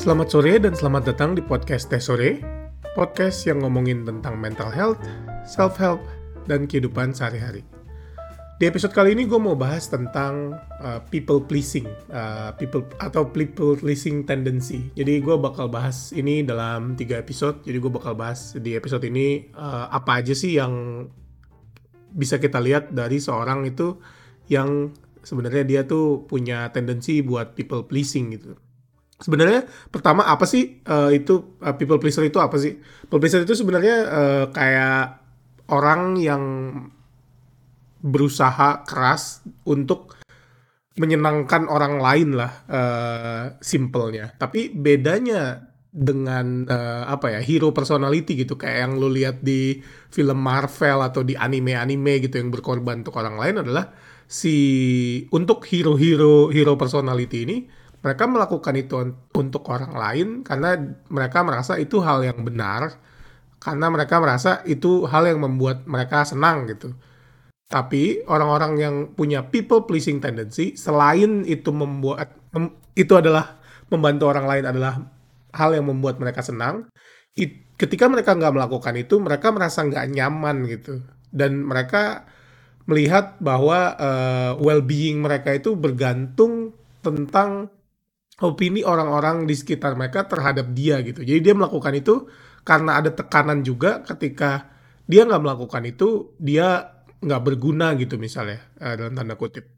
Selamat sore dan selamat datang di podcast Teh Sore, podcast yang ngomongin tentang mental health, self-help, dan kehidupan sehari-hari. Di episode kali ini gue mau bahas tentang uh, people pleasing, uh, people atau people pleasing tendency. Jadi gue bakal bahas ini dalam tiga episode. Jadi gue bakal bahas di episode ini uh, apa aja sih yang bisa kita lihat dari seorang itu yang sebenarnya dia tuh punya tendensi buat people pleasing gitu. Sebenarnya pertama apa sih uh, itu uh, people pleaser itu apa sih? People pleaser itu sebenarnya uh, kayak orang yang berusaha keras untuk menyenangkan orang lain lah uh, simpelnya. Tapi bedanya dengan uh, apa ya hero personality gitu kayak yang lu lihat di film Marvel atau di anime-anime gitu yang berkorban untuk orang lain adalah si untuk hero-hero hero personality ini mereka melakukan itu untuk orang lain karena mereka merasa itu hal yang benar karena mereka merasa itu hal yang membuat mereka senang gitu. Tapi orang-orang yang punya people pleasing tendency selain itu membuat mem, itu adalah membantu orang lain adalah hal yang membuat mereka senang. It, ketika mereka nggak melakukan itu, mereka merasa nggak nyaman gitu, dan mereka melihat bahwa uh, well-being mereka itu bergantung tentang opini orang-orang di sekitar mereka terhadap dia gitu. Jadi dia melakukan itu karena ada tekanan juga ketika dia nggak melakukan itu, dia nggak berguna gitu misalnya uh, dalam tanda kutip.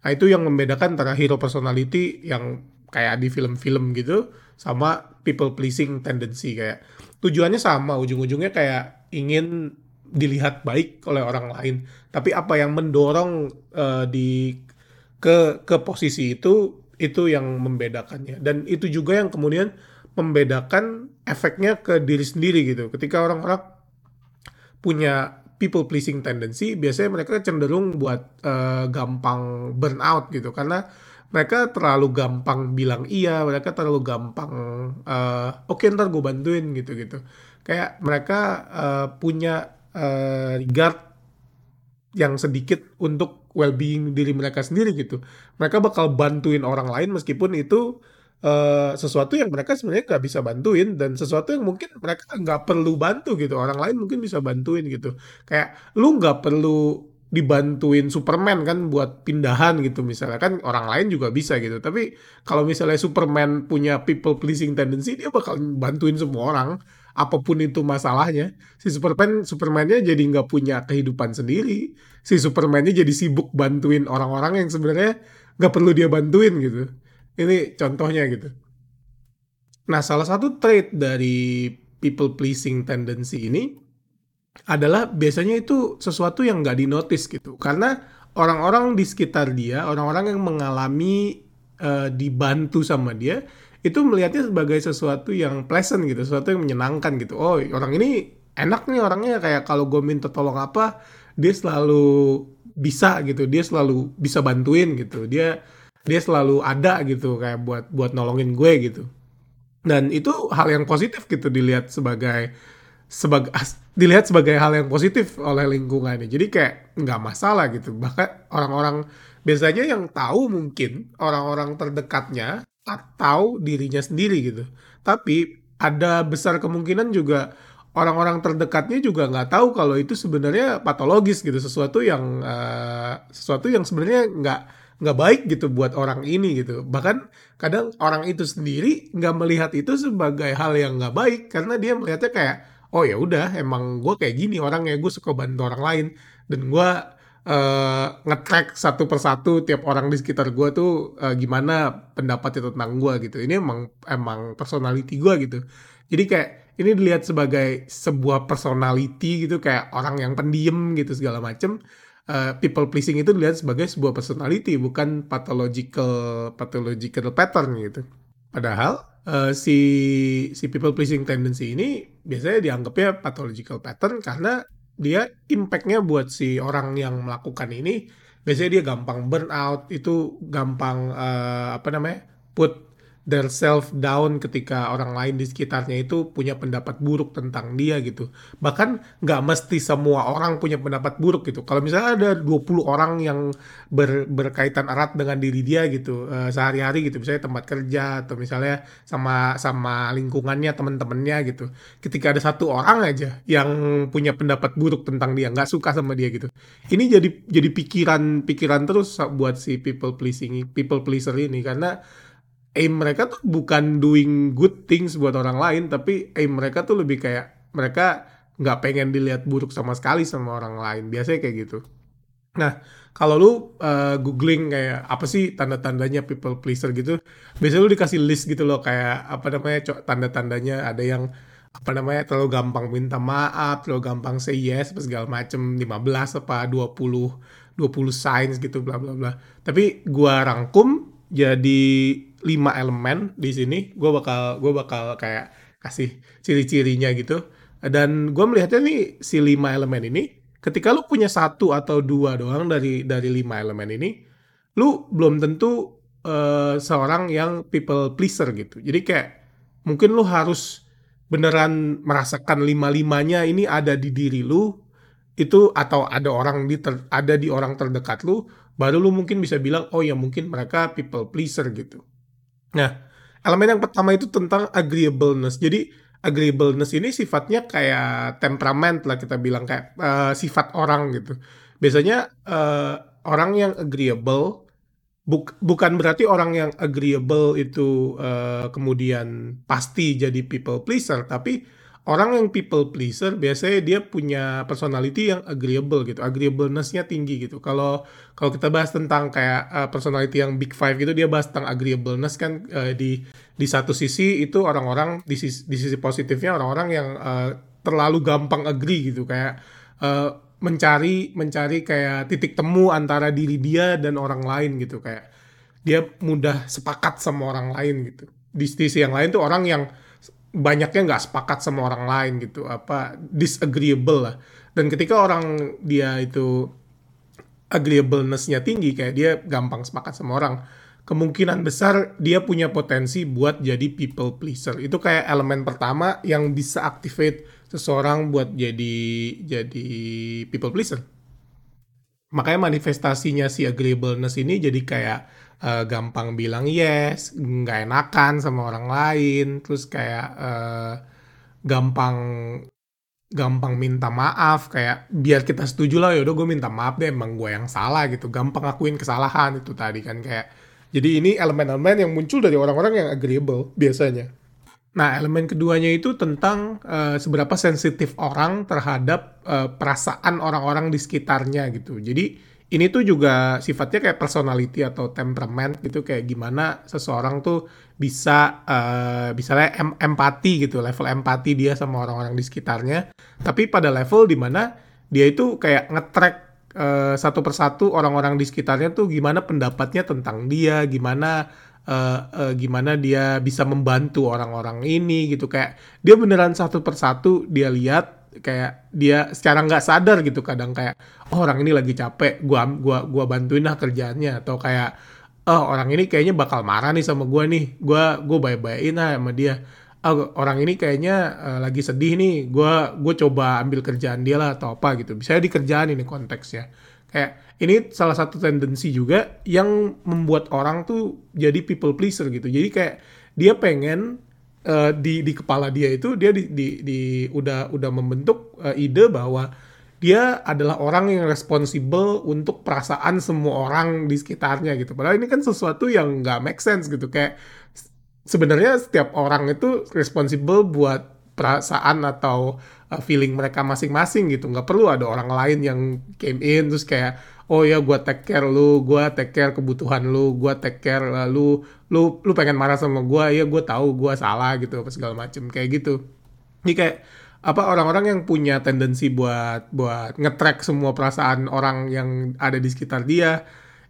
Nah itu yang membedakan antara hero personality yang kayak di film-film gitu sama people pleasing tendency kayak tujuannya sama ujung-ujungnya kayak ingin dilihat baik oleh orang lain tapi apa yang mendorong uh, di ke ke posisi itu itu yang membedakannya. Dan itu juga yang kemudian membedakan efeknya ke diri sendiri gitu. Ketika orang-orang punya people pleasing tendency biasanya mereka cenderung buat uh, gampang burnout gitu. Karena mereka terlalu gampang bilang iya mereka terlalu gampang uh, oke okay, ntar gue bantuin gitu gitu. Kayak mereka uh, punya uh, regard yang sedikit untuk well-being diri mereka sendiri gitu. Mereka bakal bantuin orang lain meskipun itu uh, sesuatu yang mereka sebenarnya nggak bisa bantuin dan sesuatu yang mungkin mereka nggak perlu bantu gitu. Orang lain mungkin bisa bantuin gitu. Kayak lu nggak perlu dibantuin Superman kan buat pindahan gitu misalnya. Kan orang lain juga bisa gitu. Tapi kalau misalnya Superman punya people pleasing tendency dia bakal bantuin semua orang apa pun itu masalahnya si Superman Supermannya jadi nggak punya kehidupan sendiri si Supermannya jadi sibuk bantuin orang-orang yang sebenarnya nggak perlu dia bantuin gitu ini contohnya gitu. Nah, salah satu trait dari people pleasing tendency ini adalah biasanya itu sesuatu yang nggak dinotis gitu. Karena orang-orang di sekitar dia, orang-orang yang mengalami uh, dibantu sama dia, itu melihatnya sebagai sesuatu yang pleasant gitu, sesuatu yang menyenangkan gitu. Oh, orang ini enak nih orangnya. Kayak kalau gue minta tolong apa, dia selalu bisa gitu, dia selalu bisa bantuin gitu. Dia dia selalu ada gitu kayak buat buat nolongin gue gitu. Dan itu hal yang positif gitu dilihat sebagai sebagai dilihat sebagai hal yang positif oleh lingkungannya jadi kayak nggak masalah gitu. Bahkan orang-orang biasanya yang tahu mungkin orang-orang terdekatnya atau dirinya sendiri gitu. Tapi ada besar kemungkinan juga orang-orang terdekatnya juga nggak tahu kalau itu sebenarnya patologis gitu sesuatu yang uh, sesuatu yang sebenarnya nggak nggak baik gitu buat orang ini gitu. Bahkan kadang orang itu sendiri nggak melihat itu sebagai hal yang nggak baik karena dia melihatnya kayak oh ya udah emang gue kayak gini orang ya gue suka bantu orang lain dan gue uh, ngetrack satu persatu tiap orang di sekitar gue tuh uh, gimana pendapatnya tentang gue gitu. Ini emang emang personality gue gitu. Jadi kayak ini dilihat sebagai sebuah personality gitu kayak orang yang pendiam gitu segala macem. Uh, people pleasing itu dilihat sebagai sebuah personality bukan pathological pathological pattern gitu. Padahal uh, si si people pleasing tendency ini biasanya dianggapnya pathological pattern karena dia impactnya buat si orang yang melakukan ini biasanya dia gampang burn out itu gampang uh, apa namanya put their self down ketika orang lain di sekitarnya itu punya pendapat buruk tentang dia gitu. Bahkan nggak mesti semua orang punya pendapat buruk gitu. Kalau misalnya ada 20 orang yang ber, berkaitan erat dengan diri dia gitu uh, sehari-hari gitu, misalnya tempat kerja atau misalnya sama sama lingkungannya teman-temannya gitu. Ketika ada satu orang aja yang punya pendapat buruk tentang dia, nggak suka sama dia gitu. Ini jadi jadi pikiran pikiran terus buat si people pleasing people pleaser ini karena aim mereka tuh bukan doing good things buat orang lain tapi aim mereka tuh lebih kayak mereka nggak pengen dilihat buruk sama sekali sama orang lain. Biasanya kayak gitu. Nah kalau lu uh, googling kayak apa sih tanda-tandanya people pleaser gitu biasanya lu dikasih list gitu loh kayak apa namanya tanda-tandanya. Ada yang apa namanya terlalu gampang minta maaf, terlalu gampang say yes, segala macem 15 apa 20 20 signs gitu bla bla bla. Tapi gua rangkum jadi lima elemen di sini gue bakal gue bakal kayak kasih ciri-cirinya gitu. Dan gue melihatnya nih si lima elemen ini ketika lu punya satu atau dua doang dari dari lima elemen ini lu belum tentu uh, seorang yang people pleaser gitu. Jadi kayak mungkin lu harus beneran merasakan lima limanya ini ada di diri lu itu atau ada orang di ter, ada di orang terdekat lu baru lu mungkin bisa bilang oh ya mungkin mereka people pleaser gitu Nah, elemen yang pertama itu tentang agreeableness. Jadi agreeableness ini sifatnya kayak temperament lah kita bilang kayak uh, sifat orang gitu. Biasanya uh, orang yang agreeable buk bukan berarti orang yang agreeable itu uh, kemudian pasti jadi people pleaser, tapi orang yang people pleaser biasanya dia punya personality yang agreeable gitu, agreeableness-nya tinggi gitu. Kalau kalau kita bahas tentang kayak uh, personality yang big five gitu, dia bahas tentang agreeableness kan uh, di di satu sisi itu orang-orang di sisi, di sisi positifnya orang-orang yang uh, terlalu gampang agree gitu kayak uh, mencari mencari kayak titik temu antara diri dia dan orang lain gitu kayak dia mudah sepakat sama orang lain gitu. Di sisi yang lain tuh orang yang banyaknya nggak sepakat sama orang lain gitu apa disagreeable lah. Dan ketika orang dia itu agreeableness-nya tinggi kayak dia gampang sepakat sama orang kemungkinan besar dia punya potensi buat jadi people pleaser. Itu kayak elemen pertama yang bisa activate seseorang buat jadi jadi people pleaser. Makanya manifestasinya si agreeableness ini jadi kayak uh, gampang bilang yes, nggak enakan sama orang lain, terus kayak uh, gampang gampang minta maaf kayak biar kita setuju lah yaudah gue minta maaf deh emang gue yang salah gitu. Gampang akuin kesalahan itu tadi kan kayak jadi ini elemen-elemen yang muncul dari orang-orang yang agreeable biasanya. Nah elemen keduanya itu tentang uh, seberapa sensitif orang terhadap uh, perasaan orang-orang di sekitarnya gitu. Jadi ini tuh juga sifatnya kayak personality atau temperament gitu kayak gimana seseorang tuh bisa uh, misalnya em empati gitu level empati dia sama orang-orang di sekitarnya. Tapi pada level di mana dia itu kayak ngetrack uh, satu persatu orang-orang di sekitarnya tuh gimana pendapatnya tentang dia gimana uh, uh, gimana dia bisa membantu orang-orang ini gitu. Kayak dia beneran satu persatu dia lihat kayak dia secara nggak sadar gitu kadang kayak oh orang ini lagi capek gua gua gua bantuin lah kerjaannya. Atau kayak oh orang ini kayaknya bakal marah nih sama gua nih gua gua baik-baikin lah sama dia. Oh, orang ini kayaknya uh, lagi sedih nih gua gua coba ambil kerjaan dia lah atau apa gitu. Bisa di kerjaan ini konteksnya. Kayak ini salah satu tendensi juga yang membuat orang tuh jadi people pleaser gitu. Jadi kayak dia pengen uh, di di kepala dia itu dia di, di, di udah udah membentuk uh, ide bahwa dia adalah orang yang responsibel untuk perasaan semua orang di sekitarnya gitu. Padahal ini kan sesuatu yang nggak make sense gitu. Kayak sebenarnya setiap orang itu responsibel buat perasaan atau uh, feeling mereka masing-masing gitu. Nggak perlu ada orang lain yang came in terus kayak oh ya gue take care lu, gue take care kebutuhan lu, gue take care uh, lu, lu lu pengen marah sama gue, ya gue tahu gue salah gitu apa segala macem kayak gitu. Jadi kayak apa orang-orang yang punya tendensi buat buat ngetrack semua perasaan orang yang ada di sekitar dia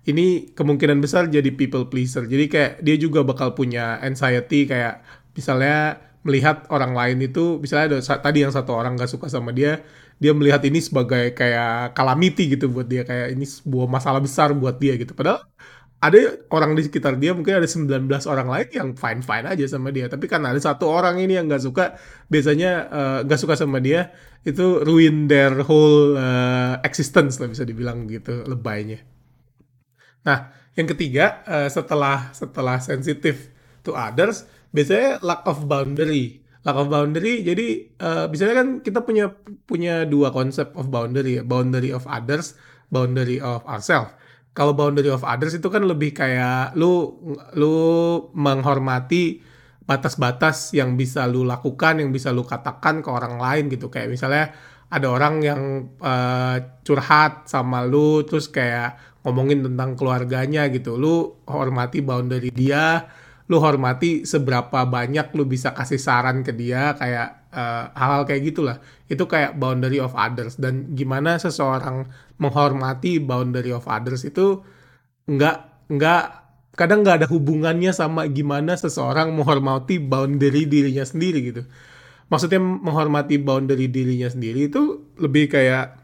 ini kemungkinan besar jadi people pleaser. Jadi kayak dia juga bakal punya anxiety kayak misalnya melihat orang lain itu misalnya ada tadi yang satu orang gak suka sama dia dia melihat ini sebagai kayak calamity gitu buat dia kayak ini sebuah masalah besar buat dia gitu. Padahal ada orang di sekitar dia mungkin ada 19 orang lain yang fine fine aja sama dia. Tapi kan ada satu orang ini yang nggak suka biasanya eh, nggak uh, suka sama dia itu ruin their whole uh, existence lah bisa dibilang gitu lebaynya nah yang ketiga uh, setelah setelah sensitive to others biasanya lack of boundary lack of boundary jadi uh, biasanya kan kita punya punya dua konsep of boundary ya boundary of others boundary of ourselves kalau boundary of others itu kan lebih kayak lu lu menghormati batas-batas yang bisa lu lakukan, yang bisa lu katakan ke orang lain gitu. Kayak misalnya ada orang yang uh, curhat sama lu terus kayak ngomongin tentang keluarganya gitu. Lu hormati boundary dia, lu hormati seberapa banyak lu bisa kasih saran ke dia kayak uh, hal-hal kayak gitulah. Itu kayak boundary of others. Dan gimana seseorang menghormati boundary of others itu nggak nggak kadang nggak ada hubungannya sama gimana seseorang menghormati boundary dirinya sendiri gitu. Maksudnya menghormati boundary dirinya sendiri itu lebih kayak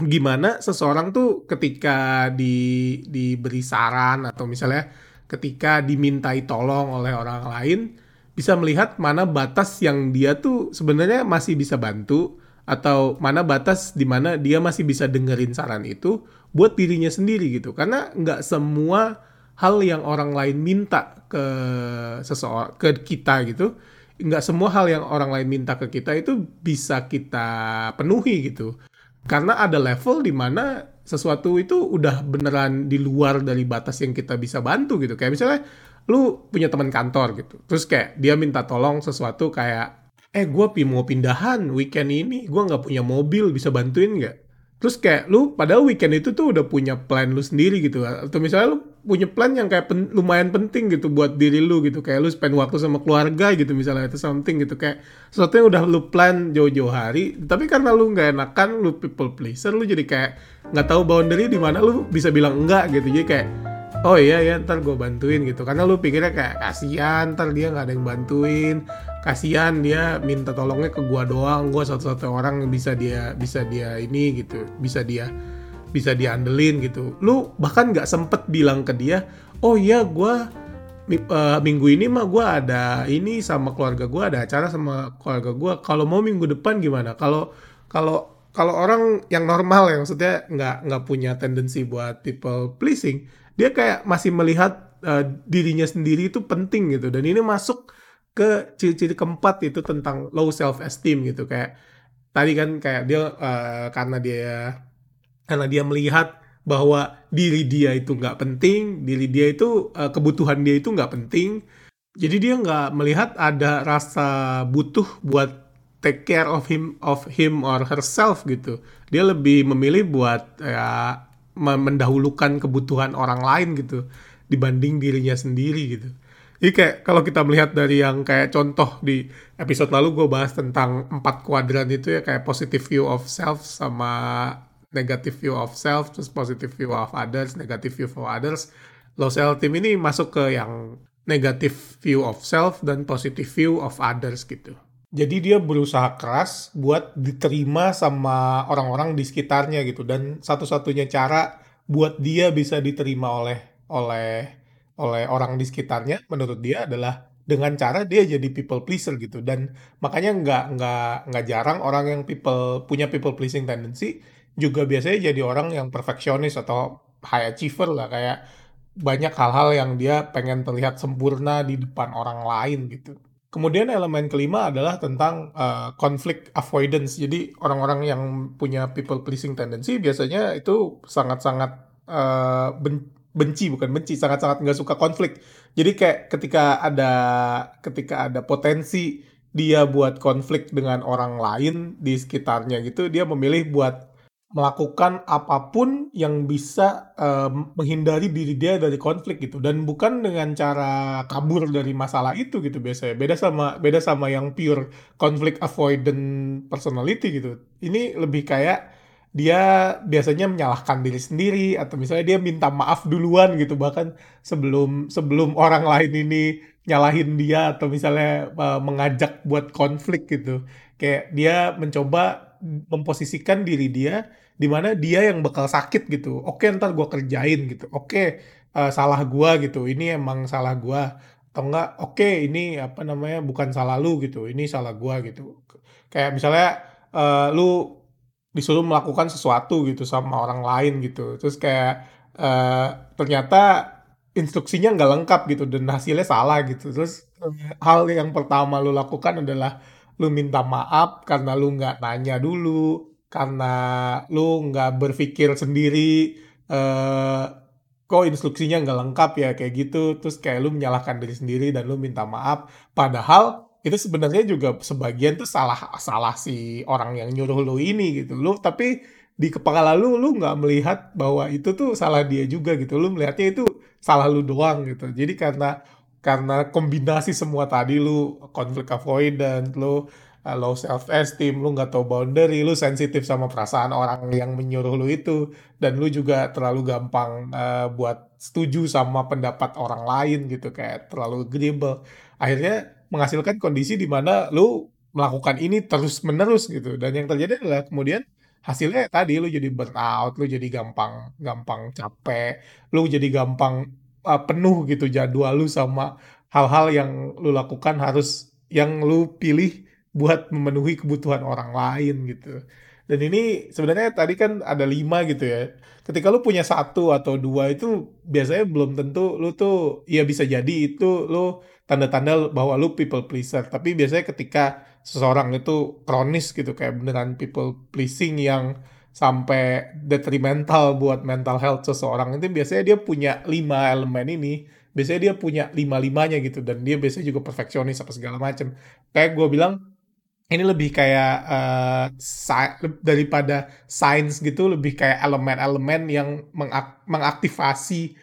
gimana seseorang tuh ketika di diberi saran atau misalnya ketika dimintai tolong oleh orang lain bisa melihat mana batas yang dia tuh sebenarnya masih bisa bantu atau mana batas di mana dia masih bisa dengerin saran itu buat dirinya sendiri gitu. Karena nggak semua hal yang orang lain minta ke seseorang ke kita gitu nggak semua hal yang orang lain minta ke kita itu bisa kita penuhi gitu. Karena ada level di mana sesuatu itu udah beneran di luar dari batas yang kita bisa bantu gitu. Kayak misalnya lu punya teman kantor gitu. Terus kayak dia minta tolong sesuatu kayak eh gue mau pindahan weekend ini gue nggak punya mobil bisa bantuin nggak terus kayak lu padahal weekend itu tuh udah punya plan lu sendiri gitu. Atau misalnya lu punya plan yang kayak pen, lumayan penting gitu buat diri lu gitu. Kayak lu spend waktu sama keluarga gitu misalnya itu something gitu. Kayak sesuatu yang udah lu plan jauh-jauh hari tapi karena lu nggak enakan lu people pleaser lu jadi kayak nggak tahu boundary di mana lu bisa bilang enggak gitu. Jadi kayak oh iya ya ntar gue bantuin gitu. Karena lu pikirnya kayak kasihan ntar dia nggak ada yang bantuin kasihan dia minta tolongnya ke gua doang. Gua satu-satu orang yang bisa dia bisa dia ini gitu bisa dia bisa diandelin gitu. Lu bahkan nggak sempet bilang ke dia oh iya gua uh, minggu ini mah gua ada ini sama keluarga gua ada acara sama keluarga gua. Kalau mau minggu depan gimana? Kalau kalau kalau orang yang normal yang maksudnya nggak nggak punya tendensi buat people pleasing dia kayak masih melihat uh, dirinya sendiri itu penting gitu. Dan ini masuk ke ciri-ciri keempat itu tentang low self esteem gitu. Kayak tadi kan kayak dia uh, karena dia karena dia melihat bahwa diri dia itu nggak penting diri dia itu uh, kebutuhan dia itu nggak penting. Jadi dia nggak melihat ada rasa butuh buat take care of him of him or herself gitu. Dia lebih memilih buat ya mendahulukan kebutuhan orang lain gitu dibanding dirinya sendiri gitu jadi kayak kalau kita melihat dari yang kayak contoh di episode lalu gue bahas tentang empat kuadran itu ya kayak positive view of self sama negative view of self, terus positive view of others, negative view of others. Low self team ini masuk ke yang negative view of self dan positive view of others gitu. Jadi dia berusaha keras buat diterima sama orang-orang di sekitarnya gitu dan satu-satunya cara buat dia bisa diterima oleh oleh oleh orang di sekitarnya menurut dia adalah dengan cara dia jadi people pleaser gitu dan makanya nggak nggak nggak jarang orang yang people punya people pleasing tendency juga biasanya jadi orang yang perfeksionis atau high achiever lah kayak banyak hal-hal yang dia pengen terlihat sempurna di depan orang lain gitu. Kemudian elemen kelima adalah tentang uh, avoidance. Jadi orang-orang yang punya people pleasing tendency biasanya itu sangat-sangat uh, benci bukan benci sangat-sangat nggak suka konflik. Jadi kayak ketika ada ketika ada potensi dia buat konflik dengan orang lain di sekitarnya gitu dia memilih buat melakukan apa pun yang bisa um, menghindari diri dia dari konflik gitu. Dan bukan dengan cara kabur dari masalah itu gitu biasanya. Beda sama beda sama yang pure conflict avoidant personality gitu. Ini lebih kayak dia biasanya menyalahkan diri sendiri atau misalnya dia minta maaf duluan gitu bahkan sebelum sebelum orang lain ini nyalahin dia atau misalnya uh, mengajak buat konflik gitu. Kayak dia mencoba memposisikan diri dia di mana dia yang bakal sakit gitu. Oke ntar gue kerjain gitu. Oke uh, salah gua gitu. Ini emang salah gua. Atau enggak oke ini apa namanya bukan salah lu gitu. Ini salah gua gitu. Kayak misalnya uh, lu disuruh melakukan sesuatu gitu sama orang lain gitu. Terus kayak uh, ternyata instruksinya nggak lengkap gitu dan hasilnya salah gitu. Terus hal yang pertama lu lakukan adalah lu minta maaf karena lu nggak nanya dulu karena lu nggak berpikir sendiri uh, kok instruksinya nggak lengkap ya kayak gitu. Terus kayak lu menyalahkan diri sendiri dan lu minta maaf. Padahal itu sebenarnya juga sebagian tuh salah salah si orang yang nyuruh lu ini gitu. Lu tapi di kepala lu lu nggak melihat bahwa itu tuh salah dia juga gitu. Lu melihatnya itu salah lu doang gitu. Jadi karena karena kombinasi semua tadi lu konflik avoidant lu uh, low self esteem, lu nggak tahu boundary, lu sensitif sama perasaan orang yang menyuruh lu itu, dan lu juga terlalu gampang uh, buat setuju sama pendapat orang lain gitu, kayak terlalu agreeable. Akhirnya menghasilkan kondisi di mana lu melakukan ini terus menerus gitu, dan yang terjadi adalah kemudian hasilnya tadi lu jadi burnout, lu jadi gampang gampang capek, lu jadi gampang uh, penuh gitu jadwal lu sama hal-hal yang lu lakukan harus yang lu pilih buat memenuhi kebutuhan orang lain gitu. Dan ini sebenarnya tadi kan ada lima gitu ya. Ketika lu punya satu atau dua itu biasanya belum tentu lu tuh ya bisa jadi itu lu tanda-tanda bahwa lu people pleaser. Tapi biasanya ketika seseorang itu kronis gitu kayak beneran people pleasing yang sampai detrimental buat mental health seseorang itu biasanya dia punya lima elemen ini biasanya dia punya lima limanya gitu dan dia biasanya juga perfeksionis apa segala macam kayak gue bilang ini lebih kayak uh, daripada sains gitu lebih kayak elemen-elemen yang mengak mengaktifasi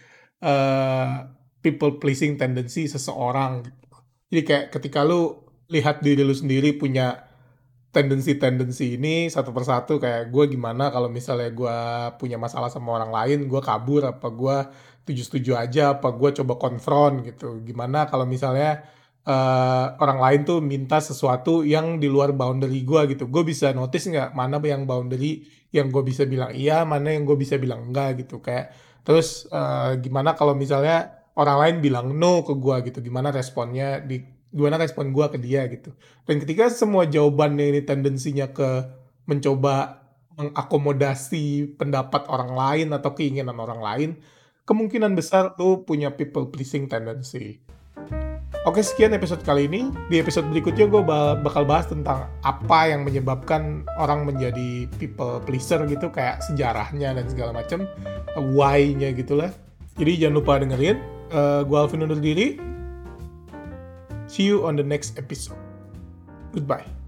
uh, people pleasing tendency seseorang. Jadi kayak ketika lu lihat diri lu sendiri punya tendensi-tendensi ini satu persatu kayak gue gimana kalau misalnya gue punya masalah sama orang lain gue kabur apa gue setuju-setuju aja apa gue coba konfront gitu. Gimana kalau misalnya uh, orang lain tuh minta sesuatu yang di luar boundary gue gitu. Gue bisa notice nggak mana yang boundary yang gue bisa bilang iya mana yang gue bisa bilang enggak gitu. Kayak terus uh, gimana kalau misalnya orang lain bilang no ke gue gitu gimana responnya di gimana respon gue ke dia gitu. Dan ketika semua jawabannya ini tendensinya ke mencoba mengakomodasi pendapat orang lain atau keinginan orang lain kemungkinan besar tuh punya people pleasing tendency Oke sekian episode kali ini. Di episode berikutnya gue bakal bahas tentang apa yang menyebabkan orang menjadi people pleaser gitu kayak sejarahnya dan segala macam, why-nya gitulah. Jadi jangan lupa dengerin. Uh, gue Alvin undur diri. See you on the next episode. Goodbye.